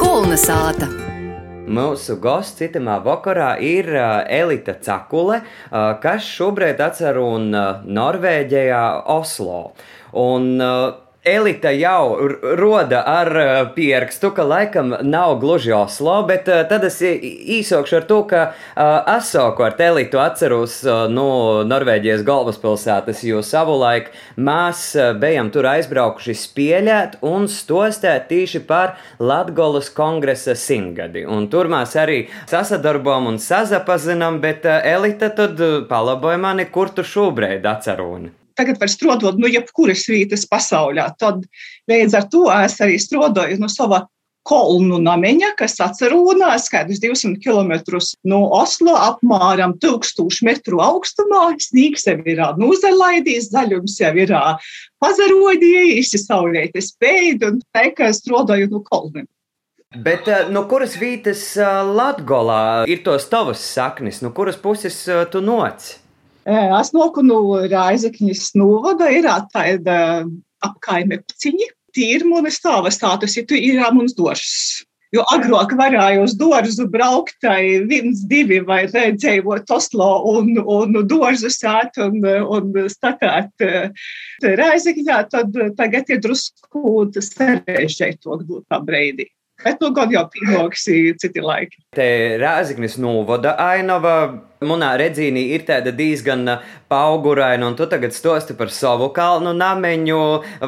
Kulna sāta. Mūsu gosts citamā vakarā ir Elita Cakule, kas šobrīd atceruna Norvēģijā Oslo. Un, uh, Elita jau roda ar pierakstu, ka laikam nav gluži Oslo, bet uh, tad es īsokšu ar to, ka uh, Asoku ar Elitu atceros no Norvēģijas galvaspilsētas, jo savulaik mēs bijām tur aizbraukuši spēlēt un stostēt tieši par Latgolas kongresa simtgadi. Un tur mēs arī sasadarbojam un sazapazinam, bet Elita tad palaboja mani, kur tu šobrīd atceruni tagad var strādāt no nu, jebkuras vietas pasaulē. Tad līdz ar to es arī strādāju no sava kolnu namiņa, kas atcerās kādus 200 km no Oslo, apmēram 1000 metru augstumā. Sniegs jau ir nozalaidījis, zaļums jau ir pazarodījis, saulēta spēja un tā, ka strādāju no kolniem. Bet no kuras vietas Latgolā ir tos tavas saknes, no kuras puses tu noci? Es noku no Raizekņas novada, ir tāda apkaime pciņi. Tīri man stāva status, ir mums došs. Jo agrāk varēja uz dārzu braukt, viens, divi vai dzīvot Oslo un, un dārzu sēt un, un statēt Raizekņā, tad tagad ir drusku sarežģītāk būt tā breidī. Bet nu gan jau pienāks citi laiki. Te Rāziknis novada ainava. Munā redzīnī ir tāda diezgan pauguraina, un tu tagad stosti par savu kalnu nameņu,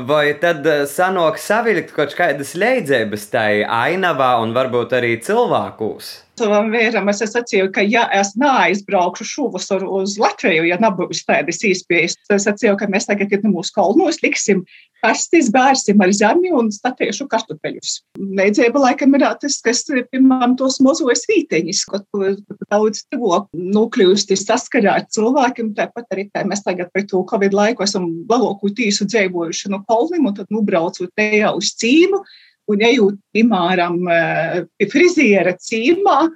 vai tad sanāk savilkt kaut kādas leidzības tai ainavā un varbūt arī cilvēkus? Savam vēram es sacīju, ka ja es neaizbraukšu šovasar uz Latviju, ja nebūs tādas iespējas, tad es sacīju, ka mēs tagad ir mūsu kalnos liksim kastis, bērsim ar zemi un statiešu kartupeļus. Neidzība laikam ir tas, kas, piemēram, tos mozos vīteņus, ko daudz cilvēku nokļūsti saskarā ar cilvēkiem. Tāpat arī tā mēs tagad par to Covid laiku esam lielāko tīsu dzīvojuši no kalniem un tad nubraucot tajā uz cīmu un ejot, piemēram, pie friziera cīmā,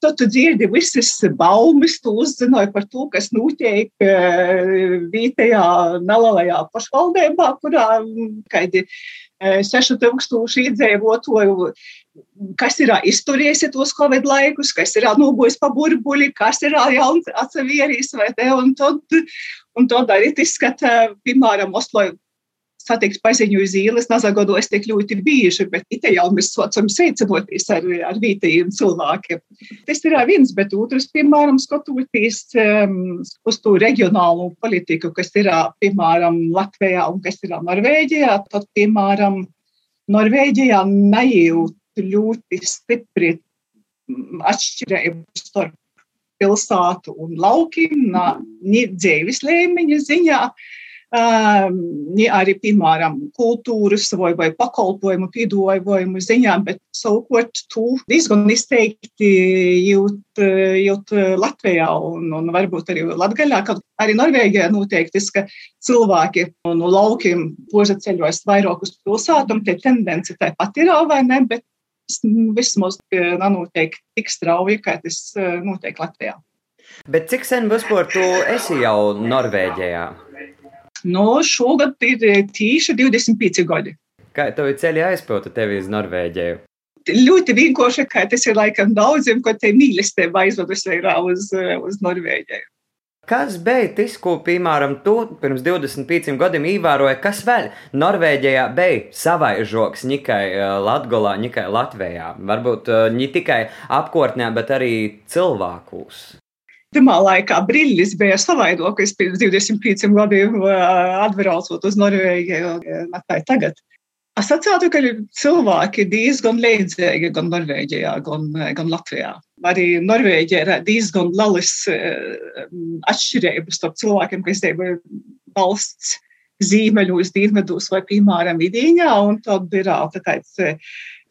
Tad tu dzirdi visas baumas, tu uzzināji par to, kas notiek vietējā nelielajā pašvaldībā, kurā kādi 6000 iedzīvotāju, kas ir izturējies tos Covid laikus, kas ir nogojis pa burbuļi, kas ir jauns atsevieris vai te, un tad, un tad arī izskata, piemēram, Oslo satikt paziņu uz ielas, nazagodos tik ļoti bieži, bet te jau mēs saucam sveicinoties ar, ar vietējiem cilvēkiem. Tas ir viens, bet otrs, piemēram, skatoties um, uz to reģionālo politiku, kas ir, piemēram, Latvijā un kas ir Norvēģijā, tad, piemēram, Norvēģijā nejūt ļoti stipri atšķirību starp pilsētu un laukiem, dzīves līmeņa ziņā. Uh, arī, piemēram, kultūras vai, vai pakalpojumu piedāvājumu ziņā, bet savukārt tu diezgan izteikti jūt, jūt Latvijā un, un varbūt arī Latgaļā, kad arī Norvēģijā noteikti, ka cilvēki no laukiem poža ceļojas vairāk uz pilsētām, tie tendence tāpat ir, vai ne, bet vismaz nenotiek tik strauji, kā tas notiek Latvijā. Bet cik sen vispār tu esi jau Norvēģijā? No šogad ir eh, tieši 25 gadi. Kā tev ir ceļi aizpilta tevi uz Norvēģiju? Ļoti vienkārši, kā tas ir laikam daudziem, ko te mīlestība aizvedusi uz, eh, uz Norvēģiju. Kas bija tas, ko, piemēram, tu pirms 25 gadiem ievēroji, kas vēl Norvēģijā bija savai žoks, eh, Latvijā, ne tikai Latvijā? Varbūt ne tikai apkārtnē, bet arī cilvēkus. Pirmā laikā brīlis bija savaidoklis pirms 25 gadiem, atbraucot uz Norvēģiju, ne tā tagad. Es atceros, ka cilvēki ir diezgan līdzīgi gan Norvēģijā, gan, gan Latvijā. Arī Norvēģijā ir diezgan lielas atšķirības starp cilvēkiem, kas ir valsts zīmeļos, dienvidos vai, piemēram, vidīņā, un tad ir tāds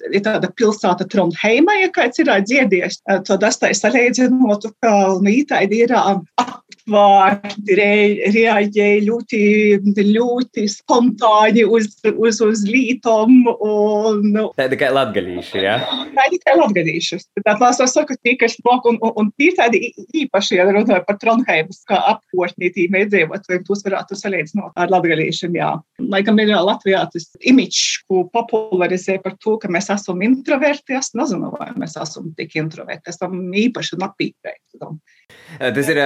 ir tāda pilsēta Trondheima, ja kāds ir dziedies, tad es tā salīdzinotu, ka Mītaidi ir re, reaģēja ļoti, ļoti spontāni uz, uz, uz lītām. Tā ir tikai latgadījuši, jā? Ja? Tā ir tikai latgadījuši. Tad es saku, tīka šmok, un, un, un tī tādi īpaši, ja runāju par Tronheimas, kā apkošņī tīm iedzīvotājiem, tos varētu salīdzināt ar latgadījušiem, jā. Laikam ir Latvijā tas imičs, ko popularizē par to, ka mēs esam introverti. Es nezinu, vai mēs esam tik introverti. Esam īpaši napīpēti. Tas ir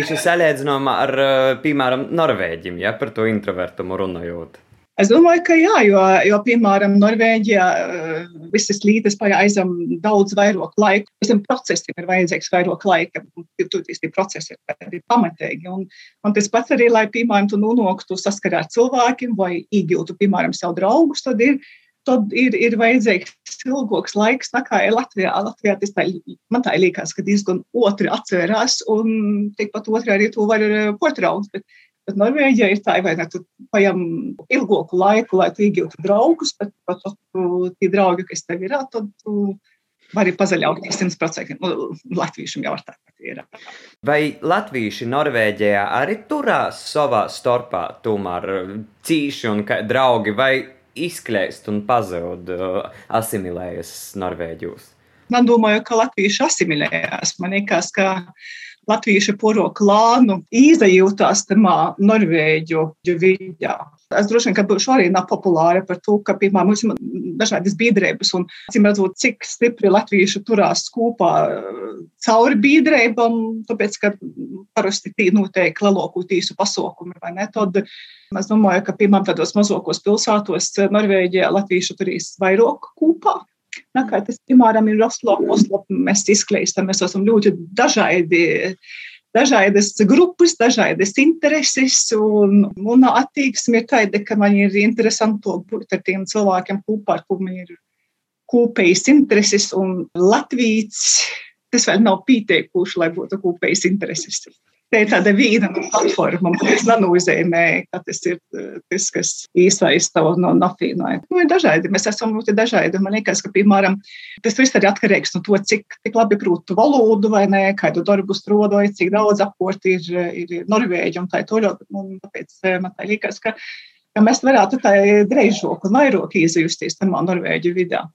latviešu salīdzinājumā ar, piemēram, Norvēģiem, ja par to introvertumu runājot. Es domāju, ka jā, jo, jo piemēram, Norvēģijā visas līdes aizem daudz vairāk laika. Visam procesam ir vajadzīgs vairāk laika. Tur tie procesi ir pamatīgi. Un, un tas pats arī, lai, piemēram, tu nonāktu saskarā ar cilvēkiem vai iegūtu, piemēram, savu draugus, tad ir tad ir, ir vajadzīgs ilgāks laiks nekā Latvijā. Latvijā tas tā, man tā liekas, ka diezgan otri atsvērās, un tikpat otri arī to var eh, portraukt. Bet, bet Norvēģija ir tā, vai ne, tu pajam ilgāku laiku, lai tu iegūtu draugus, bet pat tie draugi, kas tev ir, tad tu vari pazaļauties 100%. Nu, Latviešiem jau tā ir. Vai latvieši Norvēģijā arī turās savā starpā, tomēr cīši un draugi, vai izkļēst un pazūd, asimilējas Norvēģijos? Man domāju, ka latvieši asimilējās. Man liekas, ka latvieši poro klānu izjūtās tamā Norvēģu vidē. Es droši vien, ka būšu arī nepopulāra par to, ka, piemēram, mums ir dažādas biedrības un, cim redzot, cik stipri latvieši turās kopā cauri biedrībām, tāpēc, ka parasti tī notiek lielāko tīsu pasaukumi, vai ne? Tad es domāju, ka, piemēram, tādos mazākos pilsētos Norvēģijā latvieši turīs vairāk kopā. Nā, kā tas, piemēram, ir Oslo, Oslo mēs izklīstam, mēs esam ļoti dažādi, dažādas grupas, dažādas intereses, un mana attieksme ir tāda, ka man ir interesanti būt ar tiem cilvēkiem kopā, ar kuriem ir kopējas intereses, un Latvijas tas vēl nav pieteikuši, lai būtu kopējas intereses. Tā ir tāda viena no platformām, kas nenozīmē, ka tas ir tas, kas iesaista no nafīnai. Nu, ir dažādi, mēs esam ļoti dažādi. Man liekas, ka, piemēram, tas viss arī atkarīgs no to, cik, cik labi prūtu valodu vai nē, kādu darbu strodoju, cik daudz apkort ir, ir Norvēģi un tā tālāk. Tāpēc eh, man tā liekas, ka, ka mēs varētu tā dreizāk un vairāk izjusties tamā Norvēģu vidē.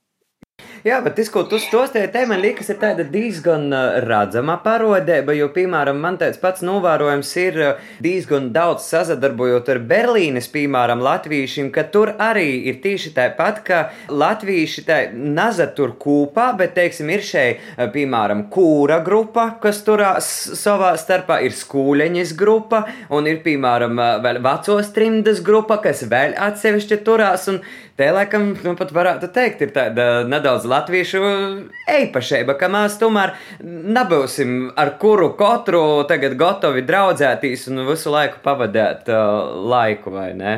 Jā, bet tas, ko tu stostīji, te man liekas, ir diezgan redzama parodēba, jo, piemēram, man tāds pats novērojums ir diezgan daudz sazadarbojot ar Berlīnes, piemēram, latviešiem, ka tur arī ir tieši tāpat, ka latvieši tā naza tur kūpā, bet, teiksim, ir šeit, piemēram, kūra grupa, kas turās savā starpā, ir skūleņas grupa, un ir, piemēram, vēl vecos trimdas grupa, kas vēl atsevišķi turās, un Te laikam, nu, pat varētu teikt, ir tāda nedaudz latviešu eipašība, ka mēs tomēr nebūsim ar kuru katru tagad gatavi draudzēties un visu laiku pavadīt uh, laiku, vai ne?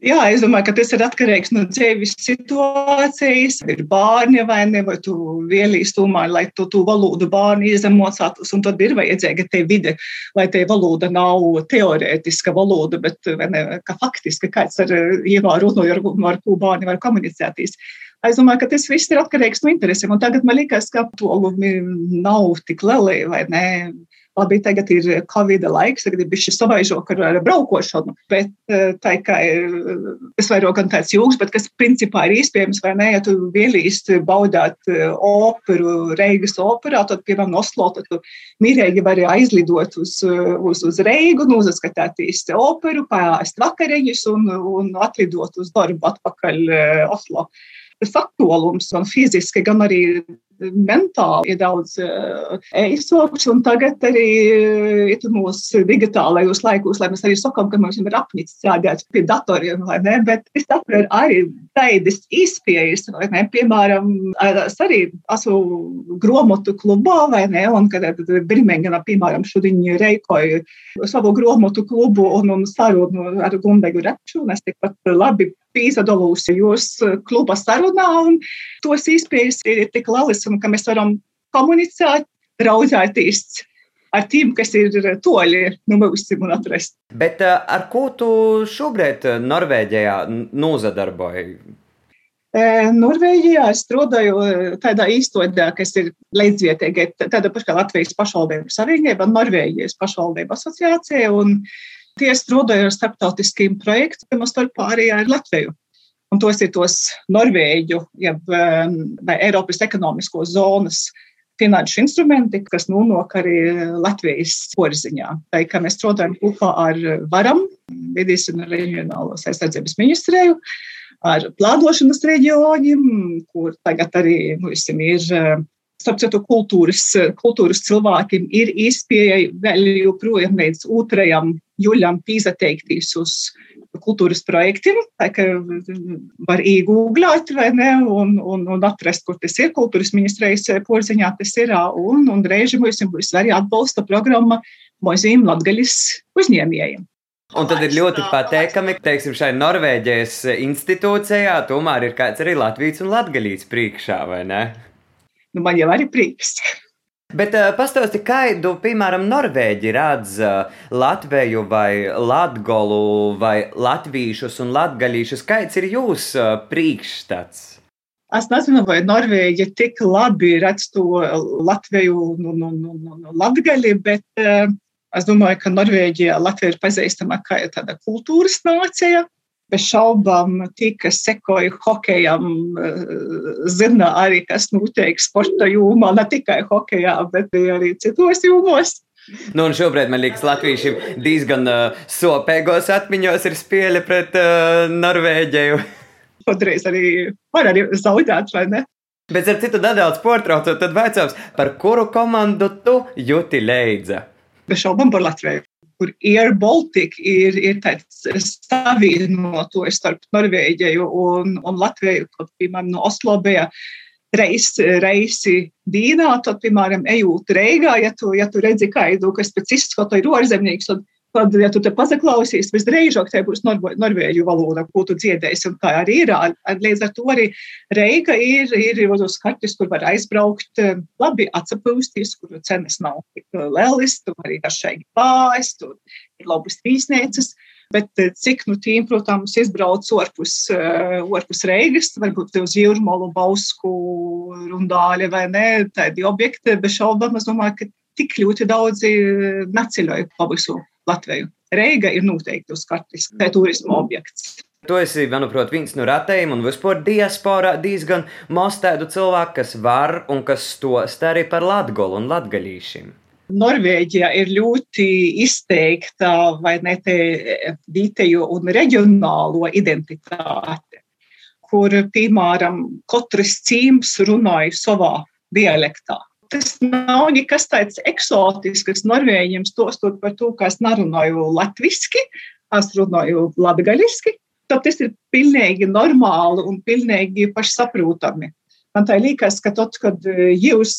Jā, es domāju, ka tas ir atkarīgs no dzīves situācijas. Ir bērni vai ne, vai tu vēlīs tomēr, lai tu to valodu bērni iezemocātos, un tad ir vajadzīga te vide, lai te valoda nav teorētiska valoda, bet ne, ka faktiski kāds ar ievēroju, ar, ar ko bērni var komunicēties. Es domāju, ka tas viss ir atkarīgs no interesēm. Tagad man liekas, ka aptolumi nav tik lieli vai ne Labi, tagad ir Covid laiks, tagad ir bijis savaižok ar, ar braukošanu, bet eh, tā kā tas vairāk gan tāds jūgs, bet kas principā ir iespējams, vai ne, ja tu vienlīst baudāt eh, operu, Reigas operā, tad, piemēram, Oslo, tad tu mierīgi vari aizlidot uz, uz, uz Reigu, nu, uzskatāties operu, pāēst vakariņus un, un atlidot uz darbu atpakaļ eh, Oslo. Tas attālums gan fiziski, gan arī mentāli ir daudz īsoks, eh, un tagad arī ir eh, mūsu digitālajos laikos, lai mēs arī sakām, ka mums ir apnicis strādāt pie datoriem, vai ne, bet es atveru arī tādas izpējas, vai ne, piemēram, es arī esmu gromotu klubā, vai ne, un kad Birmingenā, piemēram, šodien reikoju savu gromotu klubu un, un sarunu ar Gundegu Repšu, un es tikpat labi pīzadalusi jūs kluba sarunā, un tos izpējas ir tik lielas un ka mēs varam komunicēt, raudzēties ar tiem, kas ir toļi no mums un atrast. Bet ar ko tu šobrīd Norvēģijā nozadarbojies? Norvēģijā es strādāju tādā īstenībā, kas ir līdzvietēji, tāda paša kā Latvijas pašvaldību savienība, Norvēģijas pašvaldību asociācija. Tie strādāja ar starptautiskiem projektiem, starp arī ar Latviju. Un tos ir tos Norvēģu jeb, vai Eiropas ekonomisko zonas finanšu instrumenti, kas nonāk arī Latvijas porziņā. Tā kā mēs strādājam kopā ar Varam, vidīs un reģionālos aizsardzības ministriju, ar plānošanas reģioniem, kur tagad arī mums ir. Starp citu, kultūras, kultūras cilvēkiem ir izpēja vēl joprojām līdz 2. jūlijam pīzateiktīs uz kultūras projektiem. Tā kā var iegūglēt vai ne, un, un, un atrast, kur tas ir. Kultūras ministrijas porziņā tas ir. Un, un reizi mums būs arī atbalsta programma mūzīm latgaļas uzņēmējiem. Un tad ir ļoti pateikami, ka, teiksim, šai Norvēģijas institūcijā tomēr ir kāds arī Latvijas un Latgalīts priekšā, vai ne? Nu, man jau arī prieks. Bet uh, pastāsti, kādu, piemēram, Norvēģi redz uh, Latviju vai Latgolu vai latvīšus un latgaļīšus. Kāds ir jūsu uh, priekšstats? Es nezinu, vai Norvēģi tik labi redz to Latviju un, un, un, un, un latgaļi, bet es domāju, ka Norvēģijā Latvija ir pazīstama kā tāda kultūras nācija bez šaubām tie, kas sekoja hokejam, eh, zina arī, kas notiek sporta jomā, ne tikai hokejā, bet arī citos jomos. Nu, un šobrīd man liekas, Latvijam diezgan uh, sopēgos atmiņos ir spēle pret uh, Norvēģiju. Patreiz arī var arī zaudēt, vai ne? Bet ar citu nedaudz portraucot, tad vecāks, par kuru komandu tu jūti leidza? Bez šaubām par Latviju kur Air Baltic ir, ir tāds savienotojs starp Norvēģiju un, un Latviju, kaut, piemēram, no Oslo bija reis, reisi Dīnā, tad, piemēram, ejot Reigā, ja tu, ja tu redzi kādu, kas pēc izskata ir ārzemnieks, tad Tad, ja tu te paklausīsi, visdrīzāk te būs norvēģu valoda, ko tu dziedēsi. Tā arī ir. Līdz ar to arī Reiga ir, ir uz kartes, kur var aizbraukt, eh, labi atsapūsties, kur cenas nav tik lielas, tur arī dažādi pāris, tur ir labas trīsnieces. Bet eh, cik nu tīm, protams, izbrauc orpus, orpus eh, Reigas, varbūt uz Jūrmalu, Bausku, Rundāļa vai ne, tādi objekti, bez šaubām, es domāju, ka tik ļoti daudzi neceļoja pa visu Latviju. Reiga ir noteikti uz kartes, kā turisma objekts. Tu esi, manuprāt, viens no ratējiem un vispār diasporā diezgan maz tādu cilvēku, kas var un kas stost arī par latgolu un latgaļīšiem. Norvēģijā ir ļoti izteikta vai ne te vietējo un reģionālo identitāte, kur, piemēram, katrs cīms runāja savā dialektā tas nav nekas tāds eksotisks norvēģiem, stostot par to, ka es nerunāju latviski, es runāju latgaļiski, tad tas ir pilnīgi normāli un pilnīgi pašsaprotami. Man tā liekas, ka tad, kad jūs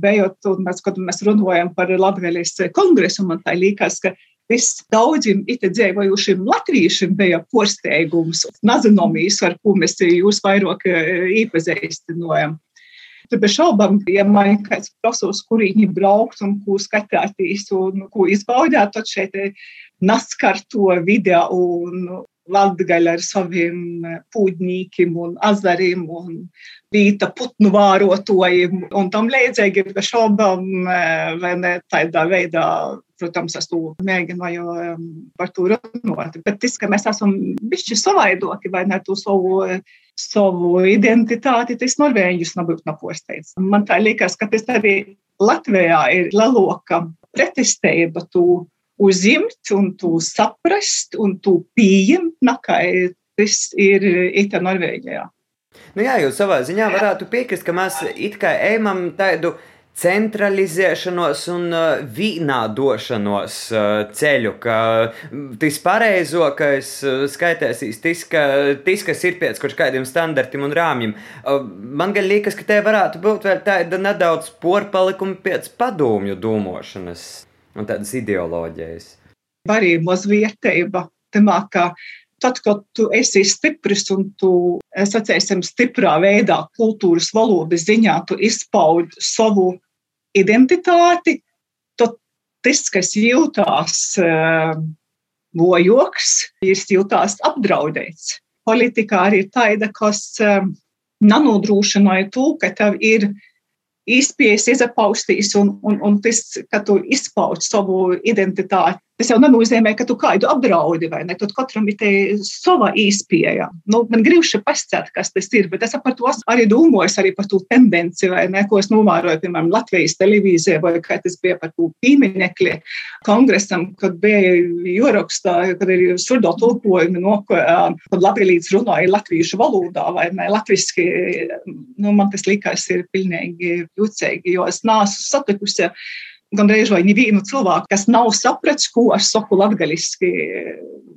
bijat un mēs, kad mēs runājam par Latvijas kongresu, man tā liekas, ka viss daudziem it dzīvojušiem latviešiem bija porsteigums, nazinomijas, ar ko mēs jūs vairāk iepazīstinājam. Tur bez šaubām, ja man kāds prasos, kur viņi braukt un ko skatēties un ko izbaudāt, tad šeit naskar to video un Latgaļa ar saviem pūģņīkiem un azariem un vīta putnu vārotojiem un tam līdzīgi. Bez šaubām vai ne tādā veidā protams, es to mēģināju um, par to runāt. Bet tas, ka mēs esam bišķi savaidoki vai ne to savu, savu identitāti, tas norvēģis nebūtu naposteits. Man tā liekas, ka tas arī Latvijā ir leloka pretestība tu uzņemt un tu saprast un tu pieņemt, nekā tas ir ita Norvēģijā. Nu jā, jūs savā ziņā varētu piekrist, ka mēs it kā ejam tādu centralizēšanos un uh, vīnādošanos uh, ceļu, ka tas pareizākais uh, skaitēsīs tas, ka, tis, kas ir pēc kaut kādiem standartiem un rāmjiem. Man gan liekas, ka te varētu būt vēl tāda nedaudz porpalikuma pēc padomju domāšanas un tādas ideoloģijas. Arī mazvietība, tamā, ka tad, kad tu esi stiprs un tu, sacēsim, stiprā veidā, kultūras valodas ziņā, tu izpaudi savu identitāti, tad tas, kas jūtās bojoks, ir jūtās apdraudēts. Politikā arī ir tāda, kas nanodrošināja to, ka tev ir izpējas, izapaustīs un, un, un tas, ka tu izpauž savu identitāti Tas jau nenozīmē, ka tu kādu apdraudi, vai ne? Tad katram ir sava īspēja. Nu, man gribas pastāstīt, kas tas ir, bet es par to arī domāju, arī par to tendenci, vai ne, ko es novēroju, piemēram, Latvijas televīzijā, vai kā tas bija par to pieminekli kongresam, kad bija jorakstā, kad ir surdo tulkojumi, no, kad Latvijas runāja latviešu valodā, vai ne, latviski, nu, man tas likās ir pilnīgi jūcīgi, jo es nāsu satikusi gandrīz vai nevienu cilvēku, kas nav sapratis, ko es saku latgaļiski,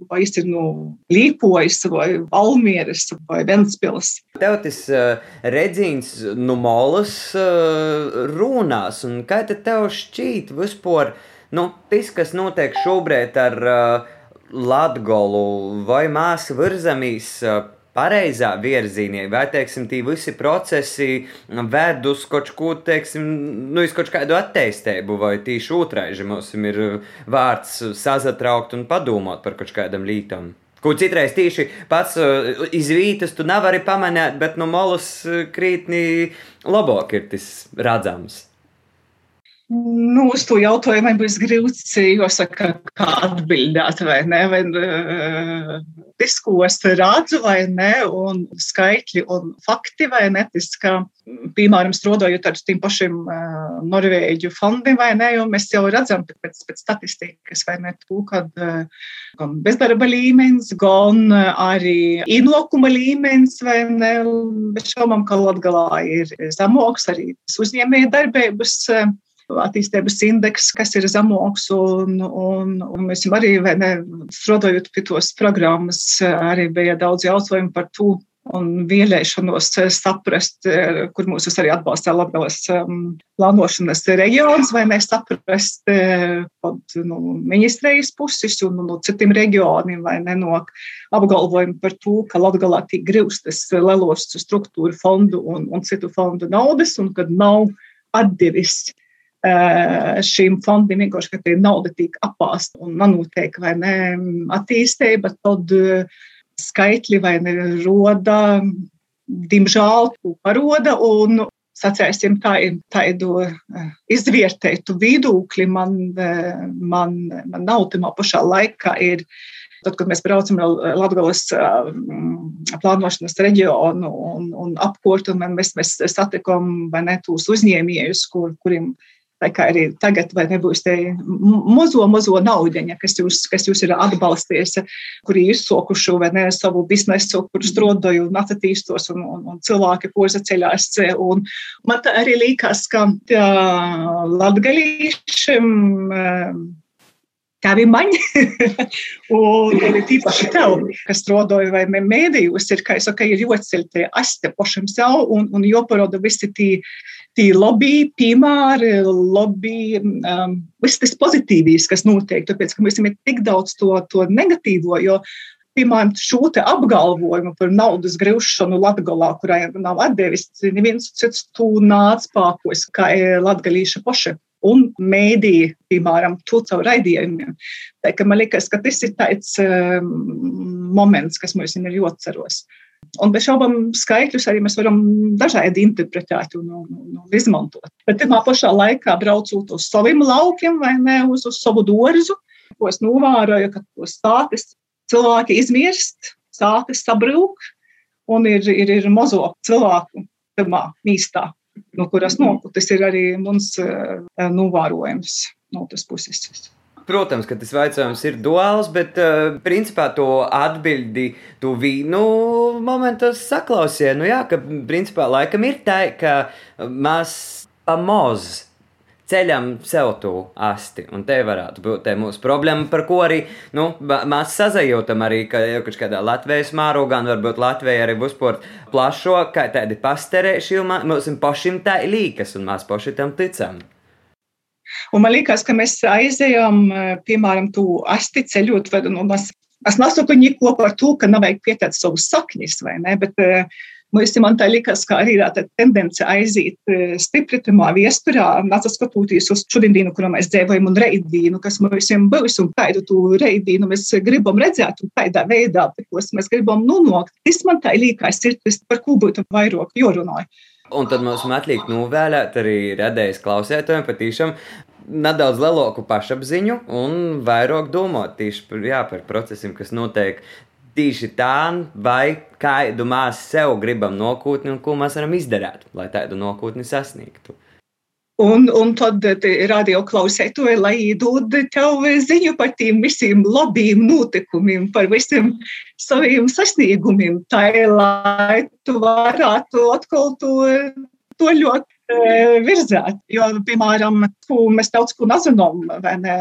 vai es ir no nu, Līpojas, vai Valmieras, vai Ventspils. Tev tas uh, redzīns no nu, molas uh, runās, un kā tad tev šķīt vispār, nu, tas, kas notiek šobrīd ar uh, Latgolu vai māsu virzamīs uh, pareizā virzienā, vai teiksim, tie visi procesi ved uz kaut ko, teiksim, nu, uz kaut kādu attīstību, vai tieši otrādi mums ir vārds sazatraukt un padomāt par kaut kādam lītam. Ko citreiz tieši pats uh, izvītas, tu nevari pamanīt, bet no malas krītni labāk ir tas redzams. Nu, uz to jautājumu būs grūti jāsaka, kā atbildēt, vai ne? Vai, uh, ko es redzu, vai ne, un skaitļi un fakti, vai ne, tas, ka, piemēram, strādājot ar tiem pašiem uh, Norvēģu fondiem, vai ne, jo mēs jau redzam pēc, pēc statistikas, vai ne, to, kad uh, gan bezdarba līmenis, gan arī ienākuma līmenis, vai ne, bet šaubam, ka Latgalā ir zemoks arī uzņēmēja darbības. Uh, attīstības indeks, kas ir zemoks, un, un, un mēs arī, ne, strādājot pie tos programmas, arī bija daudz jautājumu par to, un vēlēšanos saprast, kur mūs arī atbalsta Latvijas um, plānošanas reģions, vai mēs saprast pat no nu, ministrijas puses un no citiem reģioniem, vai ne no apgalvojumu par to, ka Latgalā tiek grūstas lielos struktūru fondu un, un citu fondu naudas, un kad nav atdevis šīm fondiem vienkārši, ka tie nauda tiek apāsta un nanotiek vai ne attīstība, tad skaitļi vai ne roda, dimžēl, paroda un sacēsim tā ir tādu izvērtētu vidūkļi man, man, man nav tamā pašā laikā ir Tad, kad mēs braucam no Latvijas plānošanas reģionu un, un apkārt, un mēs, mēs satikām tos uzņēmējus, kur, kuriem Tā kā arī tagad nebūs te mazo, mazo naudiņa, kas jūs, kas jūs ir atbalstījis, kuri ir izsokuši ne savu biznesu, kur strādāju un attīstos, un, un, un cilvēki poza ceļās. Un man tā arī līkās, ka latgalīšiem Tavi maņi, un arī tīpaši tev, kas strādāja vai mēdījus, ir, kā es saku, ir jāceļ tie aste pašam sev un, un jāparāda visi tie tie lobby piemēri, lobby, um, viss tas pozitīvīs, kas notiek, tāpēc, ka mums ir tik daudz to, to negatīvo, jo, piemēram, šo apgalvojumu par naudas grūšanu Latgalā, kurai nav atdevis, neviens cits tu nāc pākos, kā latgalīša paša. Un mēdīja, piemēram, to caur raidījumiem. Tā, man liekas, ka tas ir tāds um, moments, kas mums ir ļoti ceros. Un bez šaubām skaitļus arī mēs varam dažādi interpretēt un, un, un izmantot. Bet tajā pašā laikā braucot uz saviem laukiem vai ne uz, uz savu dārzu, ko es novēroju, ka tos stāstus cilvēki izmirst, sāpes sabrūk un ir, ir, ir mazo cilvēku pirmā mīstā, no kuras nopu. Tas ir arī mums uh, novērojams no tas puses. Protams, ka tas jautājums ir duāls, bet uh, principā to atbildi tu vīnu momentos saklausīji. Nu, jā, ka principā laikam ir tā, ka mēs pamazs ceļam sev to asti. Un te varētu būt te mūsu problēma, par ko arī nu, mēs sazajūtam, arī, ka jau kādā Latvijas mārūgā, un varbūt Latvija arī būs par plašo, kā tādi pasterēši, mums pašiem tā ir līkas, un mēs paši tam ticam. Un man liekas, ka mēs aizējām, piemēram, tu asti ceļot, vai nu, mēs Es nesaku neko par to, ka nav vajag pieteikt savus saknis, vai ne, bet uh, Mums man tā likās, ka arī tā tendence aiziet stipritumā viesturā, atskatoties uz šodienu, kurā mēs dzīvojam, un reidīnu, kas mums būs, un kādu to reidīnu mēs gribam redzēt, un kādā veidā, kas mēs gribam nonākt. Tas man tā likās, ir tas, par ko būtu vairāk jārunāja. Un tad mums atliek novēlēt arī radējas klausētājiem patīšām nedaudz lielāku pašapziņu un vairāk domāt tieši par, jā, par procesiem, kas notiek tieši tā, vai kādu mēs sev gribam nokūtni un ko mēs varam izdarīt, lai tādu nokūtni sasniegtu. Un, un tad radio klausētoji, lai dod tev ziņu par tiem visiem labiem notikumiem, par visiem saviem sasniegumiem, tā lai tu varētu atkal to, to ļoti e, virzēt. Jo, piemēram, mēs daudz ko nezinām, vai ne?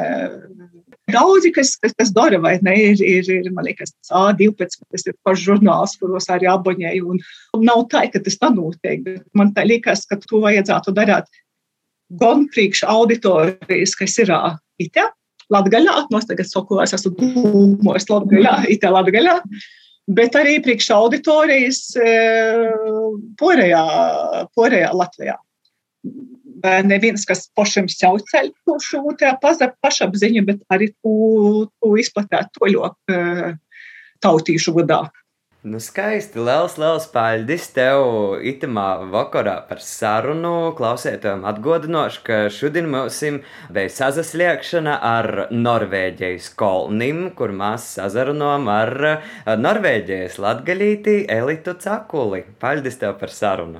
Daudzi, kas, kas, kas dara, vai ne, ir, ir, ir man liekas, A12, tas ir pašs žurnāls, kuros arī abonēju. Un, nav tā, ka tas tā notiek, bet man tā liekas, ka to vajadzētu darīt gan priekš auditorijas, kas ir itā, Latgaļā, no tagad saku, es esmu dūmojis Latgaļā, itā Latgaļā, bet arī priekš auditorijas porējā, porējā Latvijā neviens, kas pašam sev ceļ šo pašapziņu, bet arī to, to izplatīt toļok tautīšu vadā. Nu, skaisti. Liels, liels paldies tev itamā vakarā par sarunu. Klausētājiem atgādināšu, ka šodien mums bija sazasliekšana ar Norvēģijas kolnim, kur mēs sazarunājam ar Norvēģijas latgalīti Elitu Cakuli. Paldies tev par sarunu!